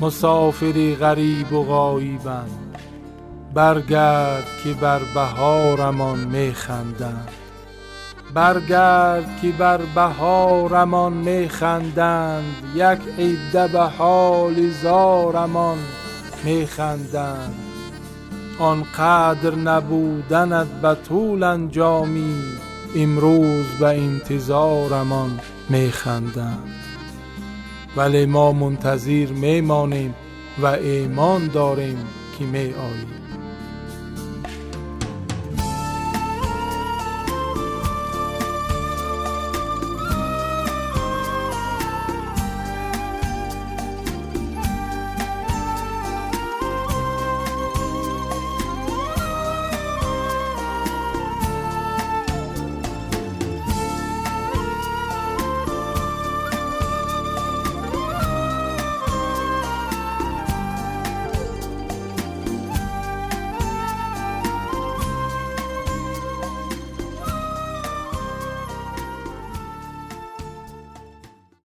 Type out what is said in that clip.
مسافری غریب و غایبم. برگرد که بر بهارمان می خندند برگرد که بر بهارمان می خندند یک عده به حال زارمان می خندند آنقدر نبودنت بتول انجامی امروز به انتظارمان می خندند ولی ما منتظر می مانیم و ایمان داریم که می آیی